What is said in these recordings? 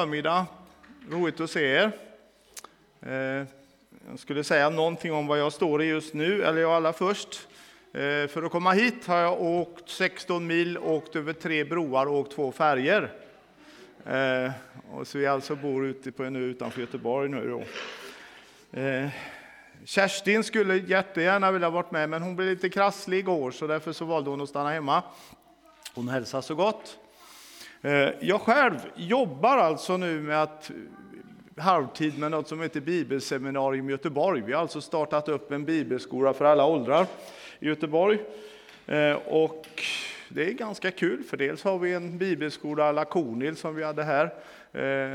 förmiddag. Roligt att se er. Eh, jag skulle säga någonting om vad jag står i just nu, eller jag allra först. Eh, för att komma hit har jag åkt 16 mil, åkt över tre broar och åkt två färger. Eh, och så vi alltså bor ute på en ö utanför Göteborg nu. Då. Kerstin skulle jättegärna vilja varit med, men hon blev lite krasslig igår, så därför så valde hon att stanna hemma. Hon hälsar så gott. Eh, jag själv jobbar alltså nu med att eh, halvtid med något som heter Bibelseminarium i Göteborg. Vi har alltså startat upp en bibelskola för alla åldrar i Göteborg. Eh, och det är ganska kul, för dels har vi en bibelskola Lakonil som vi hade här.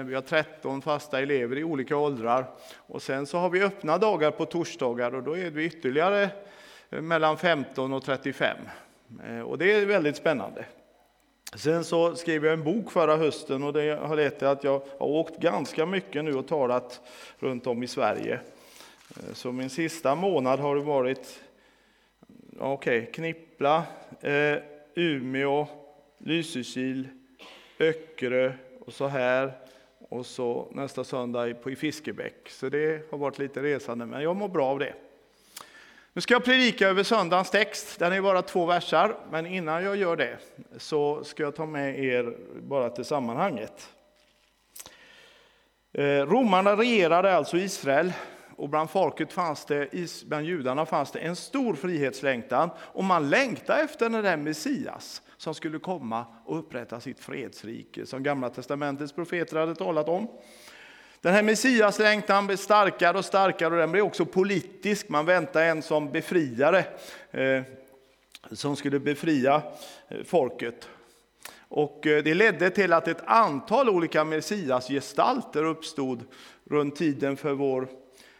Vi har 13 fasta elever i olika åldrar. Och sen så har vi öppna dagar på torsdagar och då är vi ytterligare mellan 15 och 35. Och det är väldigt spännande. Sen så skrev jag en bok förra hösten och det har lett till att jag har åkt ganska mycket nu och talat runt om i Sverige. Eh, så min sista månad har det varit okay, Knippla, eh, Umeå, Lysekil, Öckerö och så här. Och så nästa söndag på, i Fiskebäck. Så det har varit lite resande, men jag mår bra av det. Nu ska jag predika över söndagens text. Den är bara två versar, men innan jag gör det så ska jag ta med er bara till sammanhanget. Eh, romarna regerade alltså Israel och bland folket fanns det, bland judarna fanns det en stor frihetslängtan och man längtade efter den där Messias som skulle komma och upprätta sitt fredsrike som Gamla testamentets profeter hade talat om. Den här Messiaslängtan blir starkare och starkare och den blir också politisk. Man väntar en som befriare, eh, som skulle befria eh, folket. Och eh, det ledde till att ett antal olika Messiasgestalter uppstod runt tiden för vår,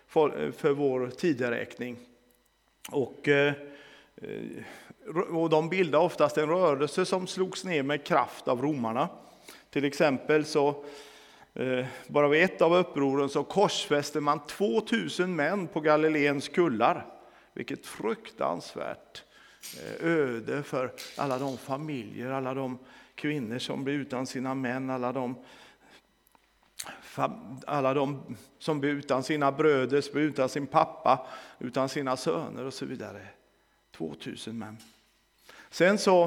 för eh, vår tideräkning. Och, och de bildade oftast en rörelse som slogs ner med kraft av romarna. Till exempel så Eh, bara vid ett av upproren så korsfäste man 2000 män på Galileens kullar. Vilket fruktansvärt eh, öde för alla de familjer, alla de kvinnor som blir utan sina män, alla de, alla de som blir utan sina bröder, blir utan sin pappa, utan sina söner och så vidare. 2000 män. Sen så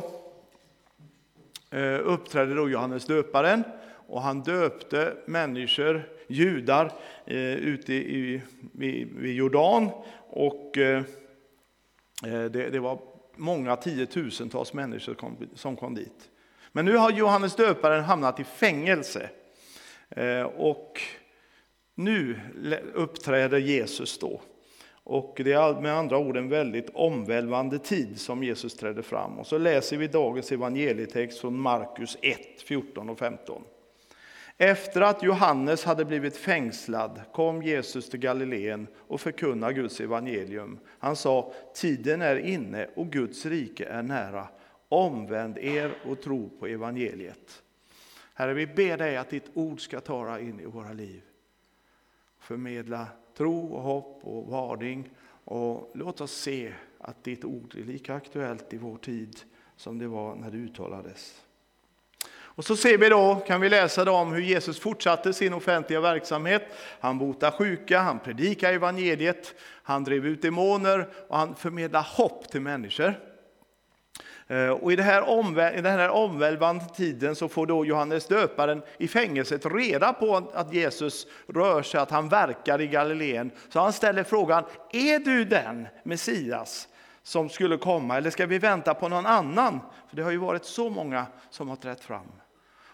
eh, uppträdde då Johannes döparen och han döpte människor, judar, eh, ute i, vid, vid Jordan. Och eh, eh, det, det, var många tiotusentals människor kom, som kom dit. Men nu har Johannes döparen hamnat i fängelse. Eh, och nu uppträder Jesus då. Och det är med andra ord en väldigt omvälvande tid som Jesus träder fram. Och så läser vi dagens evangelietext från Markus 1, 14 och 15. Efter att Johannes hade blivit fängslad kom Jesus till Galileen och förkunnade Guds evangelium. Han sa, tiden är inne och Guds rike är nära. Omvänd er och tro på evangeliet. Herre, vi ber dig att ditt ord ska tala in i våra liv. Förmedla tro och hopp och varning. Och låt oss se att ditt ord är lika aktuellt i vår tid som det var när det uttalades. Och så ser vi då, kan vi läsa om hur Jesus fortsatte sin offentliga verksamhet. Han botade sjuka, han predikade evangeliet, han drev ut demoner och han förmedlade hopp till människor. Eh, och i, det här I den här omvälvande tiden så får då Johannes döparen i fängelset reda på att Jesus rör sig, att han verkar i Galileen. Så han ställer frågan, är du den Messias som skulle komma eller ska vi vänta på någon annan? För det har ju varit så många som har trätt fram.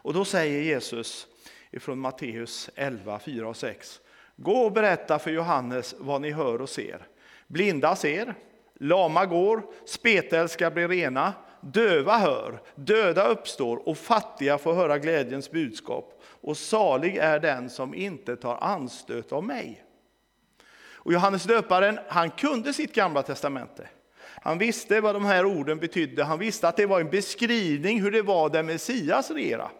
Och då säger Jesus ifrån Matteus 11, 4 och 6. Gå och berätta för Johannes vad ni hör och ser. Blinda ser, lama går, spetälska blir rena, döva hör, döda uppstår och fattiga får höra glädjens budskap. Och salig är den som inte tar anstöt av mig. Och Johannes döparen, han kunde sitt gamla testamente. Han visste vad de här orden betydde. Han visste att det var en beskrivning hur det var där Messias regerade.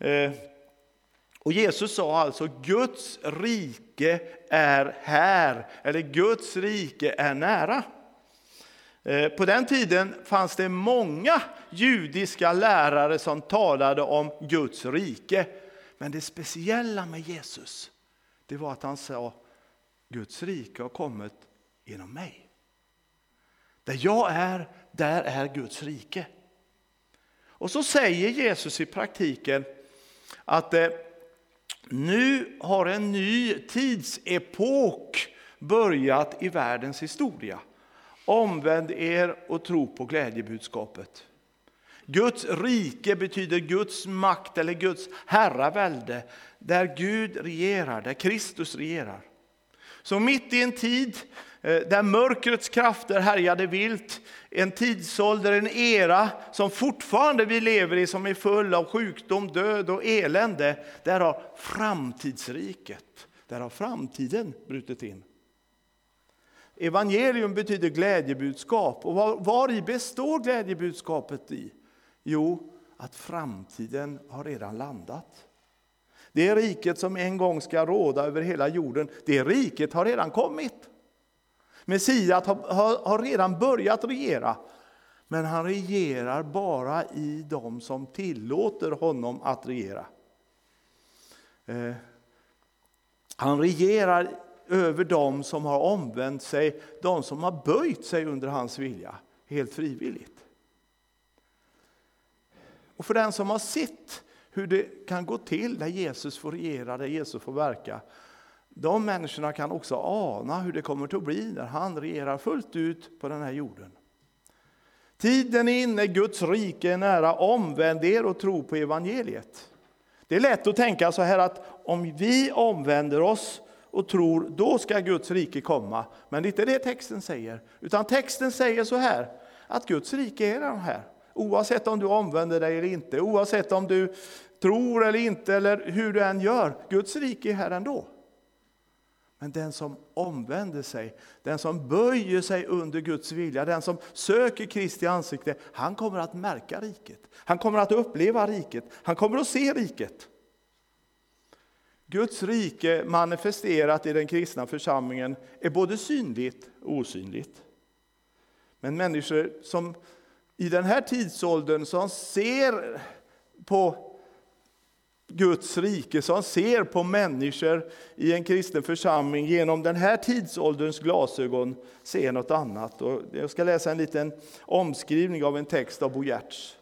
Eh, och Jesus sa alltså Guds rike är här, eller Guds rike är nära. Eh, på den tiden fanns det många judiska lärare som talade om Guds rike. Men det speciella med Jesus, det var att han sa Guds rike har kommit genom mig. Där jag är, där är Guds rike. Och så säger Jesus i praktiken att eh, nu har en ny tidsepok börjat i världens historia. Omvänd er och tro på glädjebudskapet. Guds rike betyder Guds makt eller Guds herravälde, där Gud regerar, där Kristus regerar. Så mitt i en tid Eh, där mörkrets krafter härjade vilt, en tidsålder, en era som fortfarande vi lever i, som är full av sjukdom, död och elände, där har framtidsriket, där har framtiden brutit in. Evangelium betyder glädjebudskap. Och var, var i består glädjebudskapet i? Jo, att framtiden har redan landat. Det riket som en gång ska råda över hela jorden, det riket har redan kommit. Messias har, har, har redan börjat regera, men han regerar bara i dem som tillåter honom att regera. Eh, han regerar över dem som har omvänt sig, de som har böjt sig under hans vilja, helt frivilligt. Och för den som har sett hur det kan gå till där Jesus får regera, där Jesus får verka, de människorna kan också ana hur det kommer att bli när han regerar fullt ut på den här jorden. Tiden är inne, Guds rike är nära, omvänd er och tro på evangeliet. Det är lätt att tänka så här att om vi omvänder oss och tror, då ska Guds rike komma. Men det är inte det texten säger, utan texten säger så här, att Guds rike är redan här. Oavsett om du omvänder dig eller inte, oavsett om du tror eller inte, eller hur du än gör, Guds rike är här ändå. Men den som omvänder sig, den som böjer sig under Guds vilja, den som söker Kristi ansikte, han kommer att märka riket. Han kommer att uppleva riket, han kommer att se riket. Guds rike manifesterat i den kristna församlingen är både synligt och osynligt. Men människor som i den här tidsåldern som ser på Guds rike, som ser på människor i en kristen församling genom den här tidsålderns glasögon, ser något annat. Och jag ska läsa en liten omskrivning av en text av Bo Giertz.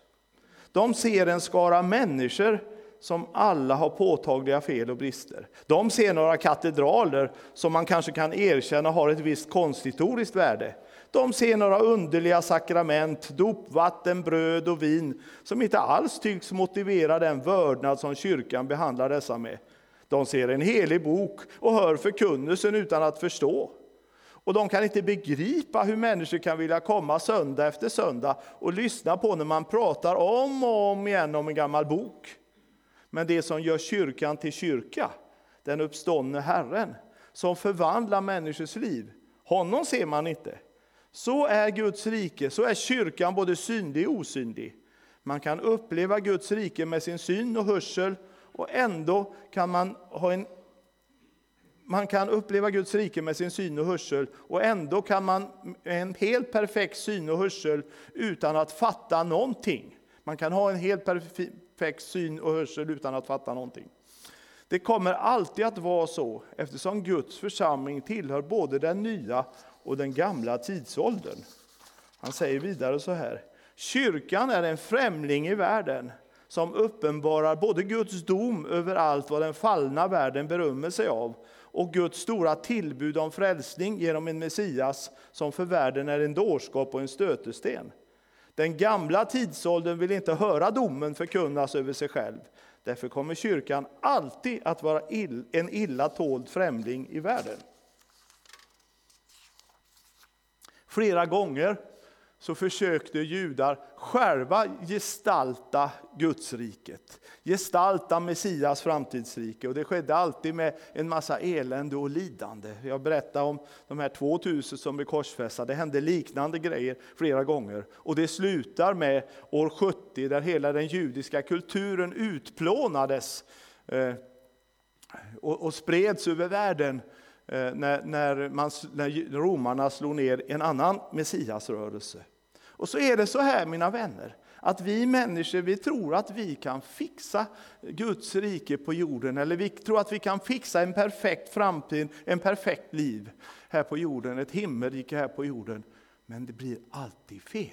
De ser en skara människor som alla har påtagliga fel och brister. De ser några katedraler som man kanske kan erkänna har ett visst konsthistoriskt värde. De ser några underliga sakrament, dopvatten, bröd och vin, som inte alls tycks motivera den vördnad som kyrkan behandlar dessa med. De ser en helig bok och hör förkunnelsen utan att förstå. Och de kan inte begripa hur människor kan vilja komma söndag efter söndag och lyssna på när man pratar om och om igen om en gammal bok. Men det som gör kyrkan till kyrka, den uppståndne Herren, som förvandlar människors liv, honom ser man inte. Så är Guds rike, så är kyrkan både synlig och osynlig. Man kan uppleva Guds rike med sin syn och hörsel och ändå kan man ha en man kan uppleva Guds rike med sin syn och hörsel och ändå kan man en helt perfekt syn och hörsel utan att fatta någonting. Man kan ha en helt perfekt syn och hörsel utan att fatta någonting. Det kommer alltid att vara så eftersom Guds församling tillhör både den nya och den gamla tidsåldern. Han säger vidare så här. Kyrkan är en främling i världen som uppenbarar både Guds dom över allt vad den fallna världen berömmer sig av och Guds stora tillbud om frälsning genom en Messias som för världen är en dårskap och en stötesten. Den gamla tidsåldern vill inte höra domen förkunnas över sig själv. Därför kommer kyrkan alltid att vara en illa tåld främling i världen. Flera gånger så försökte judar själva gestalta Gudsriket, gestalta Messias framtidsrike. Och det skedde alltid med en massa elände och lidande. Jag berättade om de här 2000 som blev korsfästa. Det hände liknande grejer flera gånger. Och det slutar med år 70 där hela den judiska kulturen utplånades eh, och spreds över världen Eh, när, när, man, när romarna slog ner en annan messiasrörelse. Och så är det så här mina vänner, Att vi människor vi tror att vi kan fixa Guds rike på jorden, eller vi tror att vi kan fixa en perfekt framtid, en perfekt liv här på jorden, ett himmelrike här på jorden. Men det blir alltid fel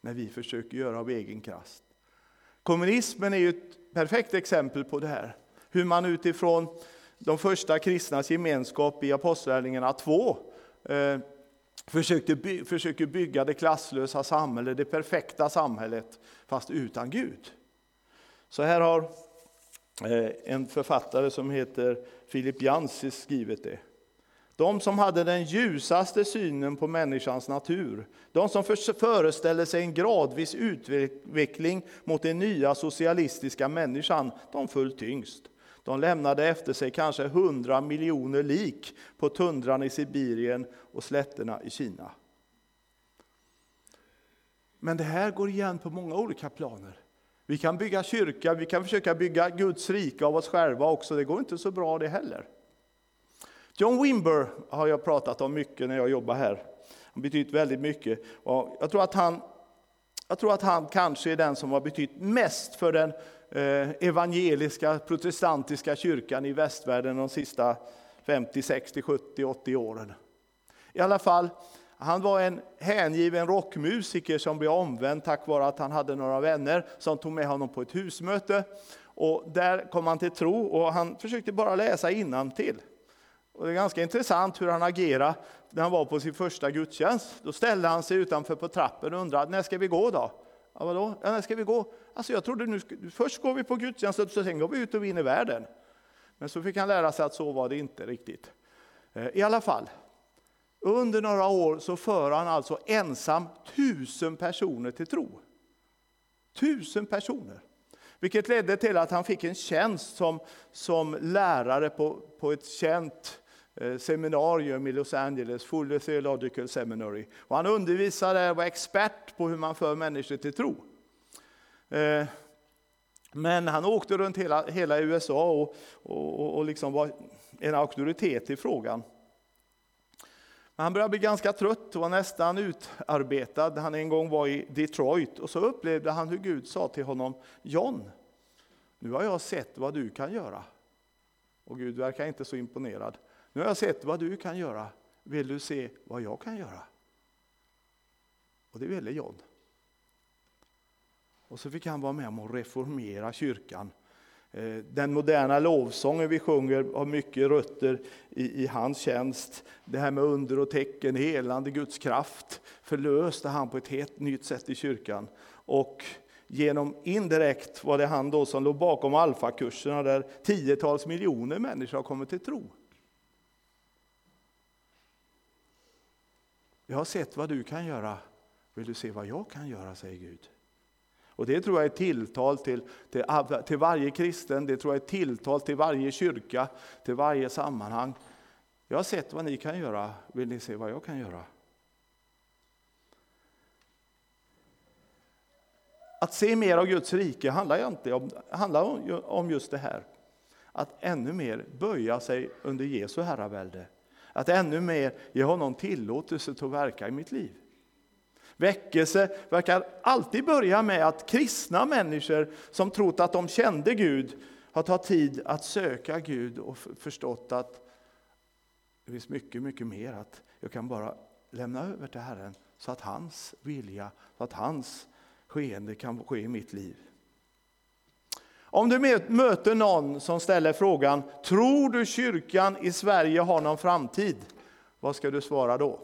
när vi försöker göra av egen kraft. Kommunismen är ju ett perfekt exempel på det här. Hur man utifrån de första kristnas gemenskap i Apostlagärningarna 2 eh, försökte by, försöker bygga det klasslösa samhället, det perfekta samhället, fast utan Gud. Så här har eh, en författare som heter Filip Jansis skrivit det. De som hade den ljusaste synen på människans natur, de som föreställde sig en gradvis utveckling mot den nya socialistiska människan, de föll tyngst. De lämnade efter sig kanske hundra miljoner lik på tundran i Sibirien och slätterna i Kina. Men det här går igen på många olika planer. Vi kan bygga kyrka, vi kan försöka bygga Guds rike av oss själva också. Det går inte så bra det heller. John Wimber har jag pratat om mycket när jag jobbar här. Han betytt väldigt mycket. Och jag, tror att han, jag tror att han kanske är den som har betytt mest för den Eh, evangeliska protestantiska kyrkan i västvärlden de sista 50, 60, 70, 80 åren. I alla fall, han var en hängiven rockmusiker som blev omvänd tack vare att han hade några vänner som tog med honom på ett husmöte. Och där kom han till tro och han försökte bara läsa till. Och det är ganska intressant hur han agerade när han var på sin första gudstjänst. Då ställde han sig utanför på trappen och undrade, när ska vi gå då? Ja, vadå? Ja, när ska vi gå? Alltså jag trodde nu, först går vi på gudstjänst och sen går vi ut och vinner världen. Men så fick han lära sig att så var det inte riktigt. Eh, I alla fall, under några år så för han alltså ensam tusen personer till tro. Tusen personer. Vilket ledde till att han fick en tjänst som, som lärare på, på ett känt Eh, Eh, seminarium i Los Angeles, Fuller Theological Seminary. Och han undervisade och var expert på hur man för människor till tro. Eh, men han åkte runt hela, hela USA och, och, och liksom var en auktoritet i frågan. Men han började bli ganska trött och var nästan utarbetad. Han en gång var i Detroit och så upplevde han hur Gud sa till honom, John, nu har jag sett vad du kan göra. Och Gud verkar inte så imponerad. Nu har jag sett vad du kan göra. Vill du se vad jag kan göra? Och det ville John. Och så fick han vara med om att reformera kyrkan. Eh, den moderna lovsången vi sjunger har mycket rötter i, i, hans tjänst. Det här med under och tecken, helande Guds kraft förlöste han på ett helt nytt sätt i kyrkan. Och genom indirekt var det han då som låg bakom alfakurserna där tiotals miljoner människor har kommit till tro. Jag har sett vad du kan göra. Vill du se vad jag kan göra, säger Gud. Och Det tror jag är tilltal till, till, till varje kristen, det tror jag är tilltal till varje kyrka, till varje sammanhang. Jag har sett vad ni kan göra, vill ni se vad jag kan göra? Att se mer av Guds rike handlar, inte om, handlar om just det här. Att ännu mer böja sig under Jesu herravälde. Att ännu mer ge honom tillåtelse att verka i mitt liv. Väckelse verkar alltid börja med att kristna människor som trott att de kände Gud har tagit tid att söka Gud och förstått att det finns mycket, mycket mer. Att jag kan bara lämna över till Herren så att hans vilja, så att hans skeende kan ske i mitt liv. Om du möter någon som ställer frågan, tror du kyrkan i Sverige har någon framtid? Vad ska du svara då?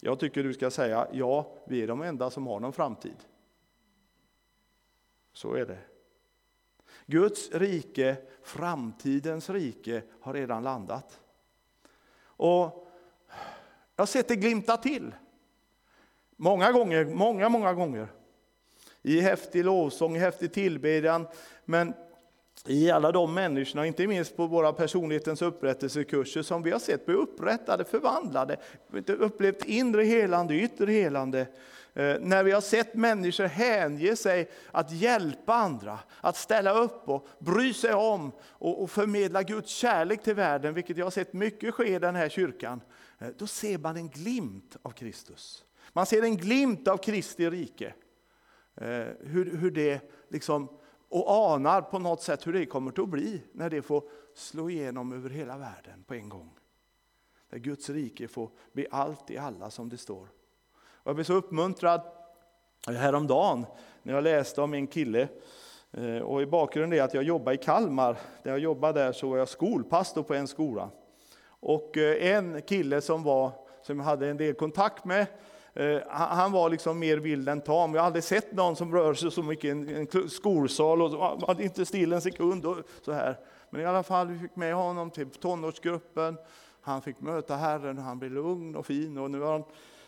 Jag tycker du ska säga, ja, vi är de enda som har någon framtid. Så är det. Guds rike, framtidens rike, har redan landat. Och jag har sett det glimta till. Många gånger, många, många gånger i häftig lovsång, i häftig tillbedjan, men i alla de människorna, inte minst på våra personlighetens upprättelsekurser som vi har sett bli upprättade, förvandlade, upplevt inre helande, yttre helande. Eh, när vi har sett människor hänge sig att hjälpa andra, att ställa upp och bry sig om och förmedla Guds kärlek till världen, vilket jag har sett mycket ske i den här kyrkan. Eh, då ser man en glimt av Kristus. Man ser en glimt av Kristi rike. Eh, hur, hur det liksom, och anar på något sätt hur det kommer att bli när det får slå igenom över hela världen på en gång. Där Guds rike får bli allt i alla som det står. Och jag blev så uppmuntrad häromdagen när jag läste om en kille eh, och i bakgrunden är att jag jobbar i Kalmar. Där jag jobbar där så var jag skolpastor på en skola. Och eh, en kille som, var, som jag hade en del kontakt med, Eh, han var liksom mer vild än tam. Jag har aldrig sett någon som rör sig så mycket i en skolsal och var ah, ah, inte still en sekund. Och så här. Men i alla fall, vi fick med honom till tonårsgruppen. Han fick möta Herren och han blev lugn och fin. Och nu har han,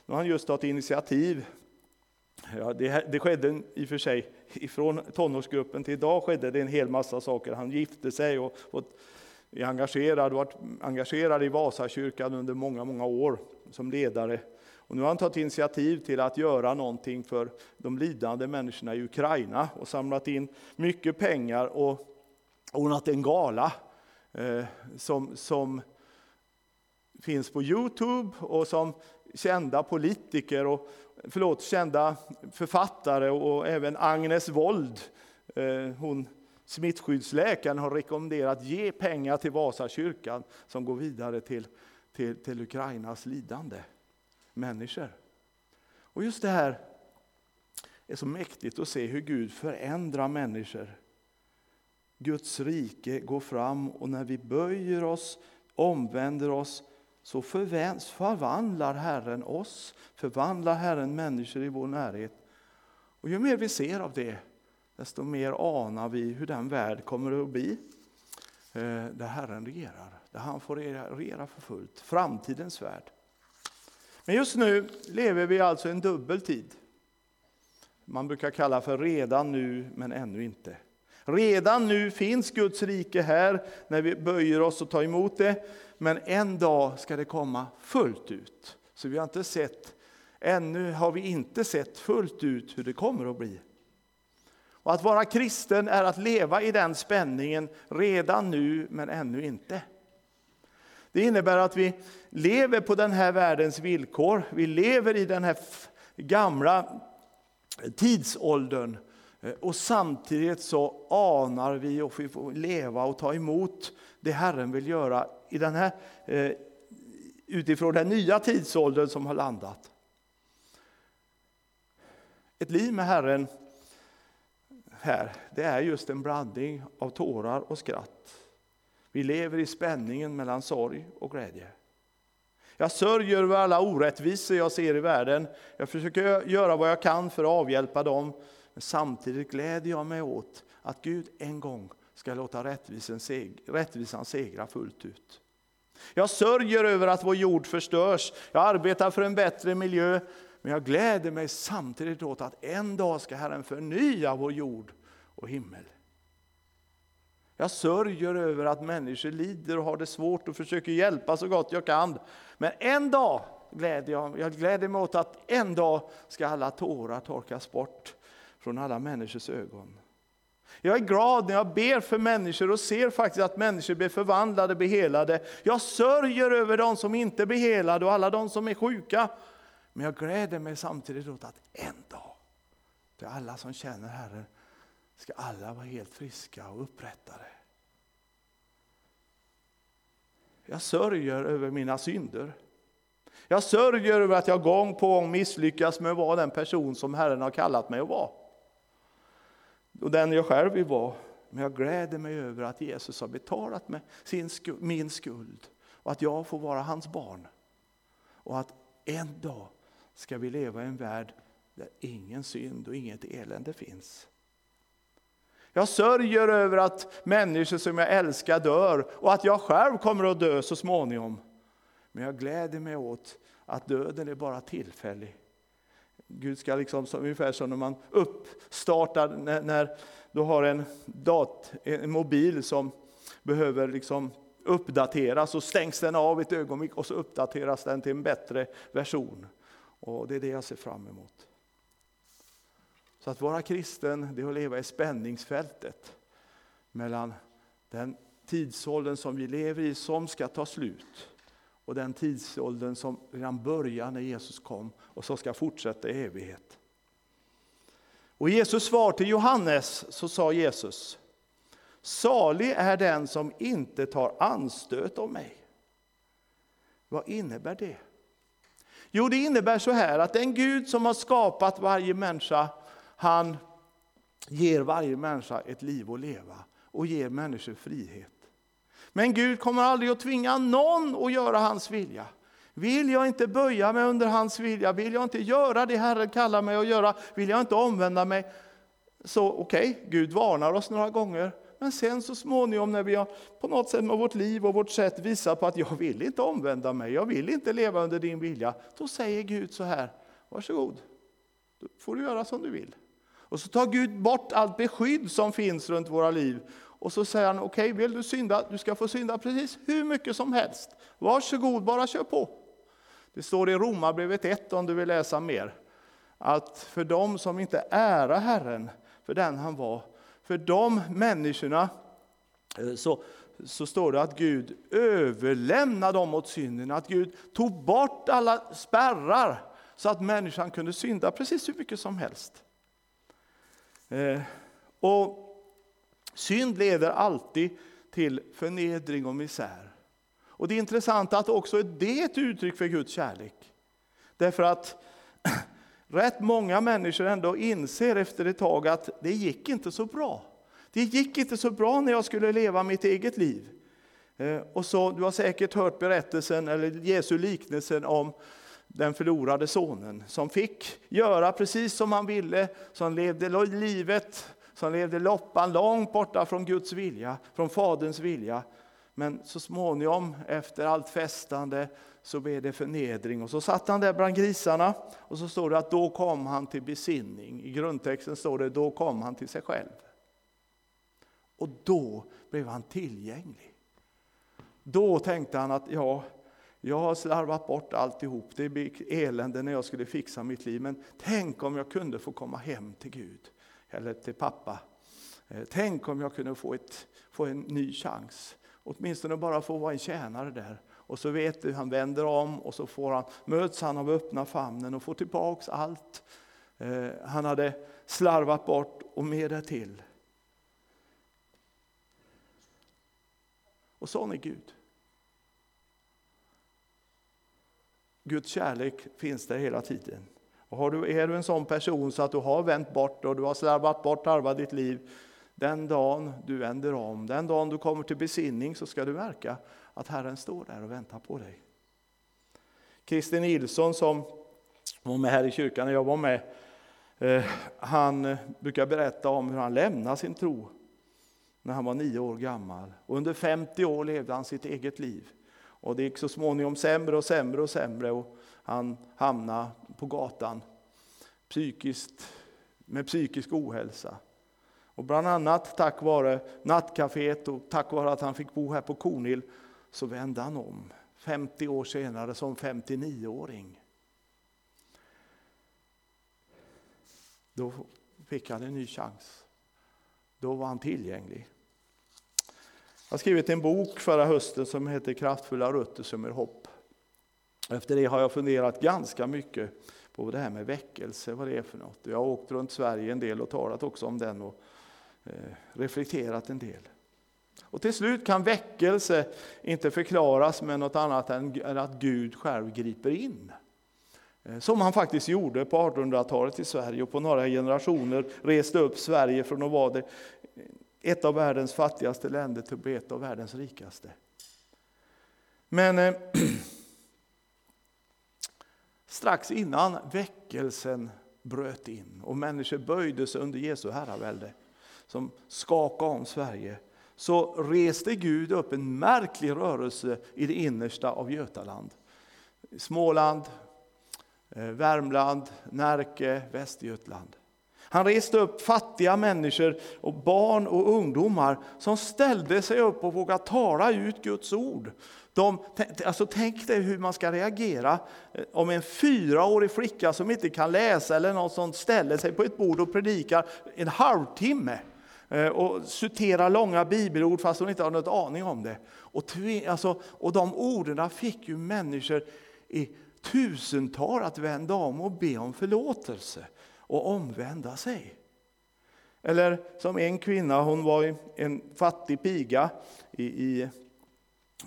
nu har han just tagit initiativ. Ja, det, det skedde i och för sig, ifrån tonårsgruppen till idag skedde det en hel massa saker. Han gifte sig och, och är engagerad, varit engagerad i Vasakyrkan under många, många år som ledare. Och nu har han tagit initiativ till att göra någonting för de lidande människorna i Ukraina och samlat in mycket pengar och ordnat en gala eh, som, som finns på Youtube och som kända politiker och förlåt, kända författare och även Agnes Wold, eh, hon smittskyddsläkaren har rekommenderat ge pengar till Vasakyrkan som går vidare till, till, till Ukrainas lidande människor. Och just det här är så mäktigt att se hur Gud förändrar människor. Guds rike går fram och när vi böjer oss, omvänder oss, så förvandlar Herren oss, förvandlar Herren människor i vår närhet. Och ju mer vi ser av det, desto mer anar vi hur den värld kommer att bli. Eh, där Herren regerar, där han får regera för fullt. Framtidens värld. Men just nu lever vi alltså en dubbel tid. Man brukar kalla för redan nu, men ännu inte. Redan nu finns Guds rike här när vi böjer oss och tar emot det. Men en dag ska det komma fullt ut. Så vi har inte sett, ännu har vi inte sett fullt ut hur det kommer att bli. Och att vara kristen är att leva i den spänningen redan nu men ännu inte. Det innebär att vi lever på den här världens villkor. Vi lever i den här gamla tidsåldern eh, och samtidigt så anar vi och vi får leva och ta emot det Herren vill göra i den här, eh, utifrån den nya tidsåldern som har landat. Ett liv med Herren här, det är just en blandning av tårar och skratt. Vi lever i spänningen mellan sorg och glädje. Jag sörjer över alla orättvisor jag ser i världen. Jag försöker göra vad jag kan för att avhjälpa dem. Men samtidigt gläder jag mig åt att Gud en gång ska låta rättvisan, segra, rättvisan segra fullt ut. Jag sörjer över att vår jord förstörs. Jag arbetar för en bättre miljö. Men jag gläder mig samtidigt åt att en dag ska Herren förnya vår jord och himmel. Jag sörjer över att människor lider och har det svårt och försöker hjälpa så gott jag kan. Men en dag gläder jag, jag gläder mig åt att en dag ska alla tårar torkas bort från alla människors ögon. Jag är glad när jag ber för människor och ser faktiskt att människor blir förvandlade, blir helade. Jag sörjer över de som inte blir helade och alla de som är sjuka. Men jag gläder mig samtidigt åt att en dag, till alla som känner Herren, ska alla vara helt friska och upprättade. Jag sörjer över mina synder. Jag sörjer över att jag gång på gång misslyckas med att vara den person som Herren har kallat mig att vara och den jag själv vill vara. Men jag gläder mig över att Jesus har betalat med sin min skuld och att jag får vara hans barn. Och att en dag ska vi leva i en värld där ingen synd och inget elände finns. Jag sörjer över att människor som jag älskar dör och att jag själv kommer att dö så småningom. Men jag gläder mig åt att döden är bara tillfällig Gud ska liksom, ungefär som när man uppstartar, när, när du har en, dat, en mobil som behöver liksom uppdateras, så stängs den av ett ögonblick och så uppdateras den till en bättre version. Och Det är det jag ser fram emot. Så att vara kristen, det är att leva i spänningsfältet mellan den tidsåldern som vi lever i, som ska ta slut, och den tidsåldern som redan började när Jesus kom och som ska fortsätta i evighet. Och i Jesus svar till Johannes så sa Jesus, salig är den som inte tar anstöt av mig. Vad innebär det? Jo, det innebär så här att den Gud som har skapat varje människa, han ger varje människa ett liv att leva och ger människor frihet. Men Gud kommer aldrig att tvinga någon att göra hans vilja. Vill jag inte böja mig under hans vilja, vill jag inte göra det Herren kallar mig att göra, vill jag inte omvända mig, så okej, okay, Gud varnar oss några gånger. Men sen så småningom när vi har på något sätt med vårt liv och vårt sätt visar på att jag vill inte omvända mig, jag vill inte leva under din vilja. Då säger Gud så här, varsågod, då får du göra som du vill. Och så tar Gud bort allt beskydd som finns runt våra liv. Och så säger han, okej, okay, vill du synda, du ska få synda precis hur mycket som helst. Varsågod, bara kör på. Det står i Romarbrevet 1 om du vill läsa mer. Att för dem som inte ära Herren för den han var, för de människorna eh, så, så står det att Gud överlämnade dem åt synden, att Gud tog bort alla spärrar så att människan kunde synda precis hur mycket som helst. Eh, och Synd leder alltid till förnedring och misär. Och Det är intressant att också det är ett uttryck för Guds kärlek. Därför att rätt många människor ändå inser efter ett tag att det gick inte så bra. Det gick inte så bra när jag skulle leva mitt eget liv. Eh, och så, Du har säkert hört berättelsen, eller Jesu liknelsen om den förlorade sonen som fick göra precis som han ville, som levde livet som levde loppan långt borta från Guds vilja, från Faderns vilja. Men så småningom, efter allt festande, så blev det förnedring. Och så satt han där bland grisarna och så står det att då kom han till besinning. I grundtexten står det då kom han till sig själv. Och då blev han tillgänglig. Då tänkte han att ja, jag har slarvat bort alltihop. Det blev elände när jag skulle fixa mitt liv. Men tänk om jag kunde få komma hem till Gud eller till pappa. Eh, tänk om jag kunde få, ett, få en ny chans. Åtminstone bara få vara en tjänare där. Och så vet du, han vänder om och så får han, möts han av öppna famnen och får tillbaks allt eh, han hade slarvat bort och mer därtill. Och sån är Gud. Guds kärlek finns där hela tiden. Och har du, är du en sån person så att du har vänt bort och du har slarvat bort halva ditt liv, den dagen du vänder om, den dagen du kommer till besinning så ska du märka att Herren står där och väntar på dig. Christer Nilsson som var med här i kyrkan när jag var med, eh, han brukar berätta om hur han lämnade sin tro när han var nio år gammal. Och under 50 år levde han sitt eget liv. Och det gick så småningom sämre och sämre och sämre. Och han hamnade på gatan psykiskt, med psykisk ohälsa. Och bland annat tack vare nattcaféet och tack vare att han fick bo här på Kornhill så vände han om 50 år senare som 59-åring. Då fick han en ny chans. Då var han tillgänglig. Jag har skrivit en bok förra hösten som heter Kraftfulla rötter som är hopp. Efter det har jag funderat ganska mycket på det här med väckelse, vad det är för något. Jag har åkt runt Sverige en del och talat också om den och eh, reflekterat en del. Och till slut kan väckelse inte förklaras med något annat än att Gud själv griper in. Eh, som han faktiskt gjorde på 1800-talet i Sverige och på några generationer reste upp Sverige från att vara ett av världens fattigaste länder till att bli ett av världens rikaste. Men eh, strax innan väckelsen bröt in och människor böjde sig under Jesu herravälde som skakade om Sverige så reste Gud upp en märklig rörelse i det innersta av Götaland. Småland, eh, Värmland, Närke, Västergötland. Han reste upp fattiga människor och barn och ungdomar som ställde sig upp och vågade tala ut Guds ord. De, alltså tänk dig hur man ska reagera eh, om en fyraårig flicka som inte kan läsa eller något sånt ställer sig på ett bord och predikar en halvtimme eh, och citerar långa bibelord fast hon inte har någon aning om det. Och, alltså, och de orden fick ju människor i tusental att vända om och be om förlåtelse och omvända sig. Eller som en kvinna, hon var en fattig piga i, i,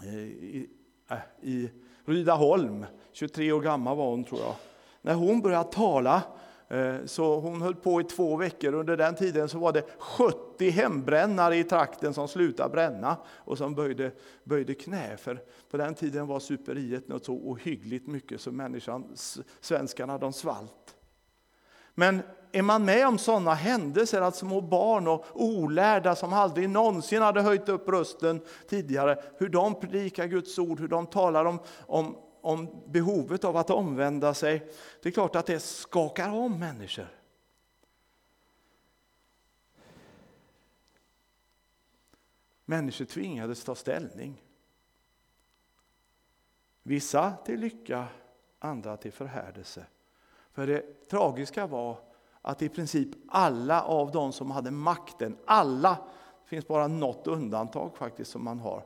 i, eh, i Rydaholm. 23 år gammal var hon tror jag. När hon började tala eh, så hon höll på i två veckor. Under den tiden så var det 70 hembrännare i trakten som slutade bränna och som böjde, böjde knä. För på den tiden var superiet något så ohyggligt mycket så människan, svenskarna de svalt. Men är man med om sådana händelser, att små barn och olärda som aldrig någonsin hade höjt upp rösten tidigare, hur de predikar Guds ord, hur de talar om, om om behovet av att omvända sig, det är klart att det skakar om människor. Människor tvingades ta ställning. Vissa till lycka, andra till förhärdelse. För det tragiska var att i princip alla av de som hade makten, alla, det finns bara något undantag faktiskt som man har,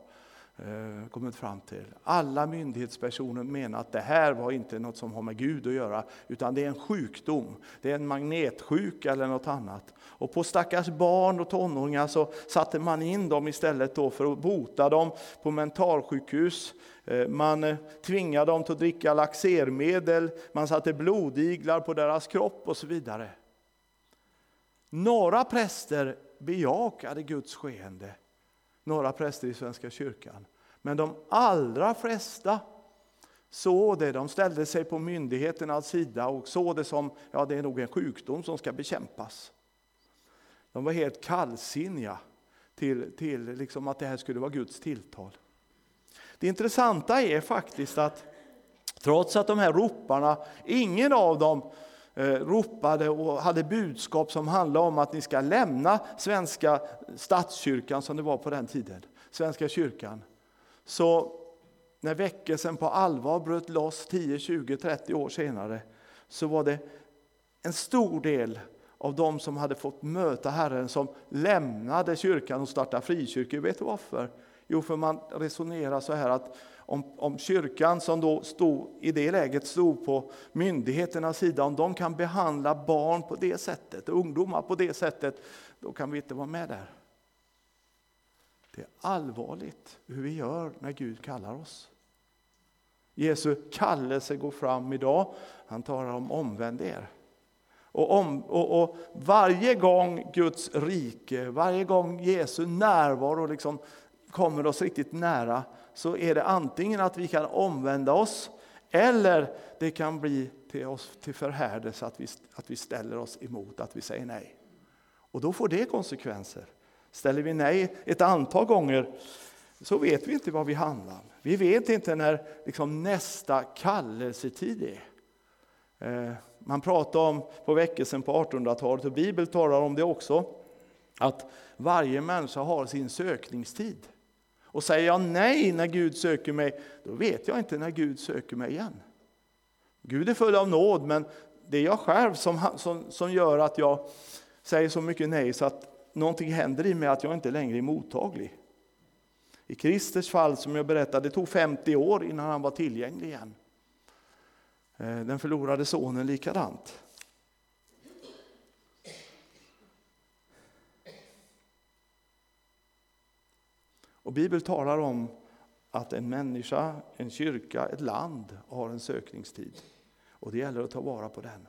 Eh, kommit fram till. Alla myndighetspersoner menar att det här var inte något som har med Gud att göra, utan det är en sjukdom. Det är en magnetsjuka eller något annat. Och på stackars barn och tonåringar så satte man in dem istället då för att bota dem på mentalsjukhus. Eh, man eh, tvingade dem till att dricka laxermedel, man satte blodiglar på deras kropp och så vidare. Några präster bejakade Guds skeende några präster i Svenska kyrkan. Men de allra flesta såg det, de ställde sig på myndigheternas sida och såg det som ja, det är nog en sjukdom som ska bekämpas. De var helt kallsinniga till, till liksom att det här skulle vara Guds tilltal. Det intressanta är faktiskt att trots att de här roparna, ingen av dem Eh, ropade och hade budskap som handlade om att ni ska lämna svenska statskyrkan som det var på den tiden, Svenska kyrkan. Så när väckelsen på allvar bröt loss 10, 20, 30 år senare så var det en stor del av de som hade fått möta Herren som lämnade kyrkan och startade frikyrkor. Vet du varför? Jo, för man resonerar så här att om, om kyrkan som då stod i det läget stod på myndigheternas sida, om de kan behandla barn på det sättet, ungdomar på det sättet, då kan vi inte vara med där. Det är allvarligt hur vi gör när Gud kallar oss. Jesu kallelse går fram idag. Han talar om omvänd er. Och, om, och, och, varje gång Guds rike, varje gång Jesu närvaro liksom kommer oss riktigt nära så är det antingen att vi kan omvända oss eller det kan bli till oss till förhärdelse att vi, att vi ställer oss emot, att vi säger nej. Och då får det konsekvenser. Ställer vi nej ett antal gånger så vet vi inte vad vi handlar Vi vet inte när liksom nästa kallelsetid är. Eh, man pratar om på väckelsen på 1800-talet och Bibeln talar om det också, att varje människa har sin sökningstid. Och säger jag nej när Gud söker mig, då vet jag inte när Gud söker mig igen. Gud är full av nåd, men det är jag själv som, som, som gör att jag säger så mycket nej så att någonting händer i mig att jag inte längre är mottaglig. I Kristers fall, som jag berättade, det tog 50 år innan han var tillgänglig igen. Eh, den förlorade sonen likadant. Och Bibeln talar om att en människa, en kyrka, ett land har en sökningstid. Och det gäller att ta vara på den.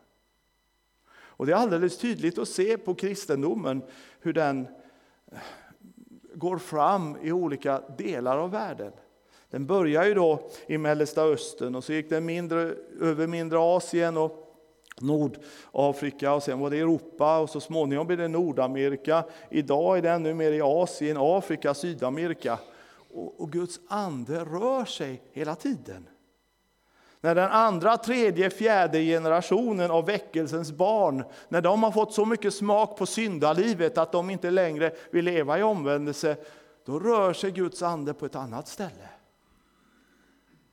Och Det är alldeles tydligt att se på kristendomen hur den eh, går fram i olika delar av världen. Den börjar ju då i Mellersta Östern och så gick den mindre, över mindre Asien och Nordafrika och sen var det Europa och så småningom blev det Nordamerika. Idag är det ännu mer i Asien, Afrika, Sydamerika. Och, och Guds ande rör sig hela tiden. När den andra, tredje, fjärde generationen av väckelsens barn, när de har fått så mycket smak på syndalivet att de inte längre vill leva i omvändelse, då rör sig Guds ande på ett annat ställe.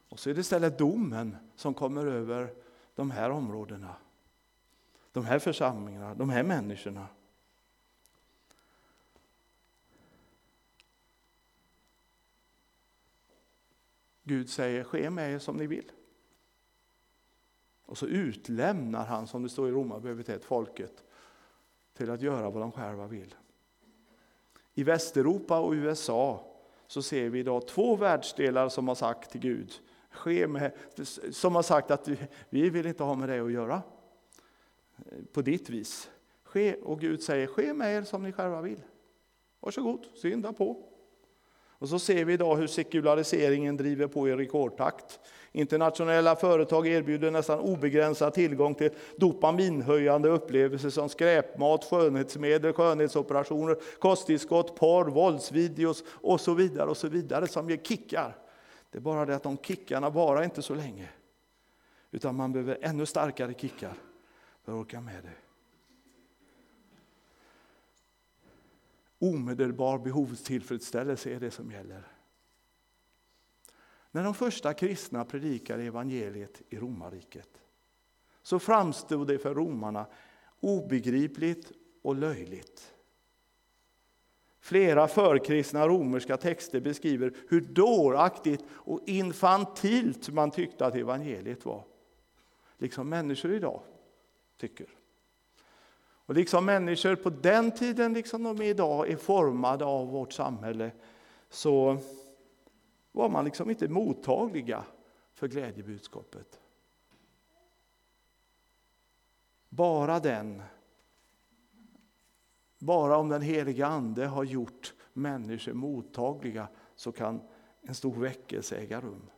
Och så är det istället domen som kommer över de här områdena de här församlingarna, de här människorna. Gud säger, ske med er som ni vill. Och så utlämnar han, som det står i Romarbrevet 1, folket till att göra vad de själva vill. I Västeuropa och USA så ser vi idag två världsdelar som har sagt till Gud, ske med, som har sagt att vi vill inte ha med det att göra Eh, på ditt vis. Ske, och Gud säger, ske med er som ni själva vill. Varsågod, synda på. Och så ser vi idag hur sekulariseringen driver på i rekordtakt. Internationella företag erbjuder nästan obegränsad tillgång till dopaminhöjande upplevelser som skräpmat, skönhetsmedel, skönhetsoperationer, kosttillskott, porr, våldsvideos och så vidare och så vidare som ger kickar. Det är bara det att de kickarna varar inte så länge. Utan man behöver ännu starkare kickar jag orkar med det. Omedelbar behovstillfredsställelse är det som gäller. När de första kristna predikade evangeliet i romarriket så framstod det för romarna obegripligt och löjligt. Flera förkristna romerska texter beskriver hur dåraktigt och infantilt man tyckte att evangeliet var. Liksom människor idag tycker. Och liksom människor på den tiden, liksom de är idag, är formade av vårt samhälle så var man liksom inte mottagliga för glädjebudskapet. Bara den, bara om den heliga Ande har gjort människor mottagliga så kan en stor väckelse äga rum.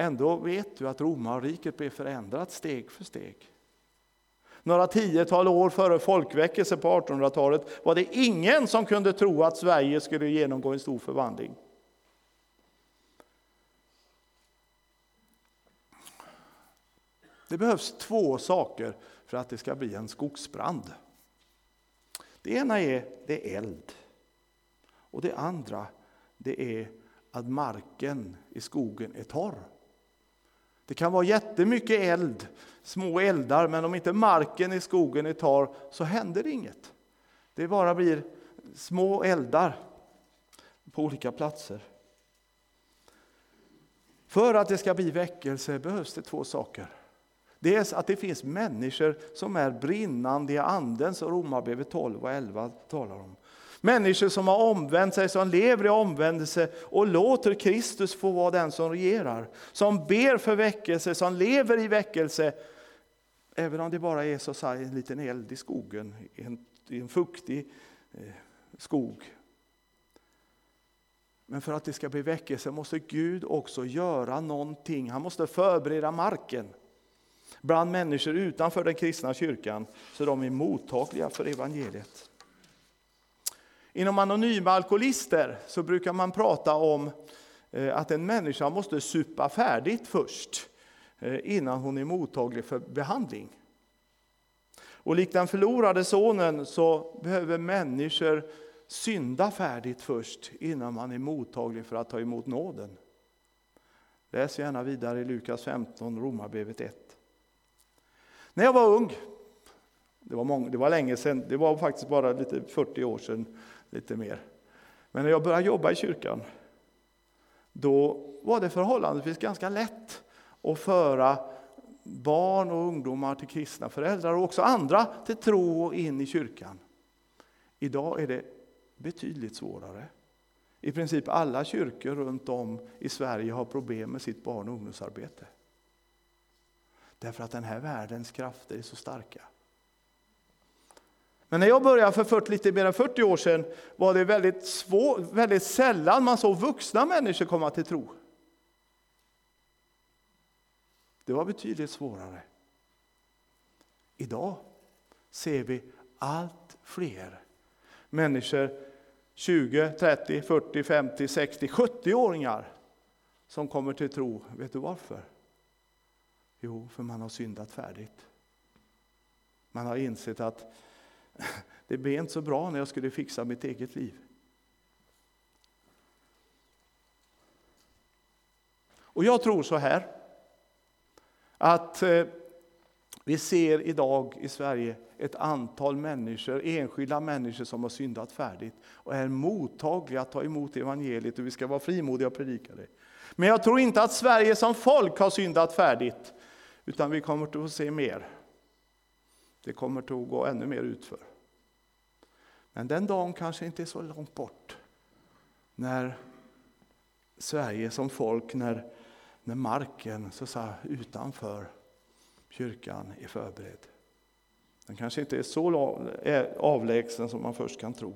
Ändå vet du att romarriket blev förändrat steg för steg. Några tiotal år före folkväckelse på 1800-talet var det ingen som kunde tro att Sverige skulle genomgå en stor förvandling. Det behövs två saker för att det ska bli en skogsbrand. Det ena är det är eld. Och det andra det är att marken i skogen är torr. Det kan vara jättemycket eld, små eldar, men om inte marken i skogen är torr så händer det inget. Det bara blir små eldar på olika platser. För att det ska bli väckelse behövs det två saker. Dels att det finns människor som är brinnande i anden, som Romarbrevet 12 och 11 talar om. Människor som har omvänt sig, som lever i omvändelse och låter Kristus få vara den som regerar. Som ber för väckelse, som lever i väckelse. Även om det bara är så här, en liten eld i skogen, i en, i en fuktig eh, skog. Men för att det ska bli väckelse måste Gud också göra någonting. Han måste förbereda marken bland människor utanför den kristna kyrkan så de är mottagliga för evangeliet. Inom anonyma alkoholister så brukar man prata om eh, att en människa måste supa färdigt först eh, innan hon är mottaglig för behandling. Och likt den förlorade sonen så behöver människor synda färdigt först innan man är mottaglig för att ta emot nåden. Läs gärna vidare i Lukas 15, Romarbrevet 1. När jag var ung, det var, många, det var länge sedan, det var faktiskt bara lite 40 år sedan, lite mer. Men när jag började jobba i kyrkan, då var det förhållandevis ganska lätt att föra barn och ungdomar till kristna föräldrar och också andra till tro och in i kyrkan. Idag är det betydligt svårare. I princip alla kyrkor runt om i Sverige har problem med sitt barn och ungdomsarbete. Därför att den här världens krafter är så starka. Men när jag började för 40, lite mer än 40 år sedan var det väldigt, svår, väldigt sällan man såg vuxna människor komma till tro. Det var betydligt svårare. Idag ser vi allt fler människor, 20, 30, 40, 50, 60, 70-åringar som kommer till tro. Vet du varför? Jo, för man har syndat färdigt. Man har insett att det blev inte så bra när jag skulle fixa mitt eget liv. Och jag tror så här, att eh, vi ser idag i Sverige ett antal människor, enskilda människor som har syndat färdigt och är mottagliga att ta emot evangeliet och vi ska vara frimodiga och predika det. Men jag tror inte att Sverige som folk har syndat färdigt, utan vi kommer att få se mer. Det kommer att gå ännu mer utför. Men den dagen kanske inte är så långt bort. När Sverige som folk, när, när marken så säga, utanför kyrkan är förberedd. Den kanske inte är så avlägsen som man först kan tro.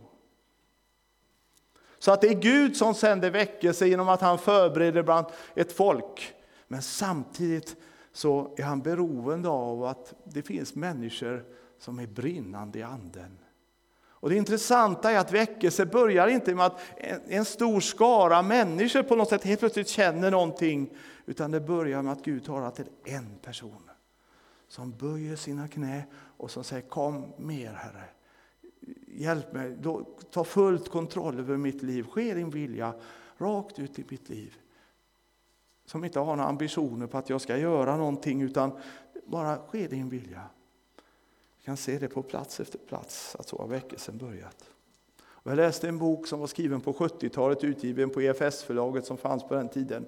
Så att det är Gud som sänder väckelse genom att han förbereder bland ett folk. Men samtidigt så är han beroende av att det finns människor som är brinnande i anden. Och Det intressanta är att väckelse börjar inte med att en stor skara människor på något sätt helt plötsligt känner någonting, utan det börjar med att Gud talar till en person som böjer sina knä och som säger kom mer Herre. Hjälp mig, ta fullt kontroll över mitt liv, ske din vilja rakt ut i mitt liv. Som inte har några ambitioner på att jag ska göra någonting utan bara ske din vilja. Vi kan se det på plats efter plats att så har väckelsen börjat. Och jag läste en bok som var skriven på 70-talet, utgiven på EFS-förlaget som fanns på den tiden.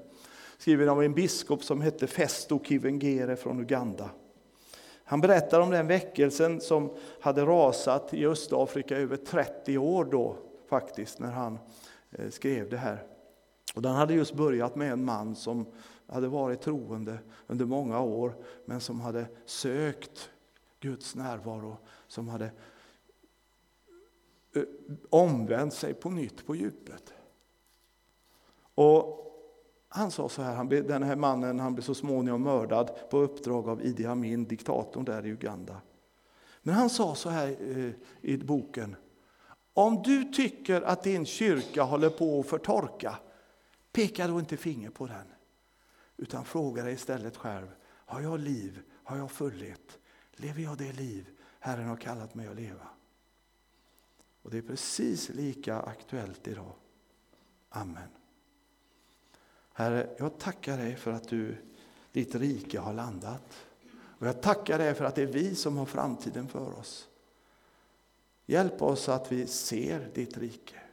Skriven av en biskop som hette Festo Kivengere från Uganda. Han berättar om den väckelsen som hade rasat i Östafrika över 30 år då faktiskt när han eh, skrev det här. Och den hade just börjat med en man som hade varit troende under många år men som hade sökt Guds närvaro, som hade eh, omvänt sig på nytt på djupet. Och han sa så här, han, den här mannen han blev så småningom mördad på uppdrag av Idi Amin, diktatorn där i Uganda. Men han sa så här eh, i boken, om du tycker att din kyrka håller på att förtorka, peka då inte finger på den. Utan fråga dig istället själv, har jag liv, har jag fullhet? Lever jag det liv Herren har kallat mig att leva? Och det är precis lika aktuellt idag. Amen. Herre, jag tackar dig för att du, ditt rike har landat. Och jag tackar dig för att det är vi som har framtiden för oss. Hjälp oss att vi ser ditt rike.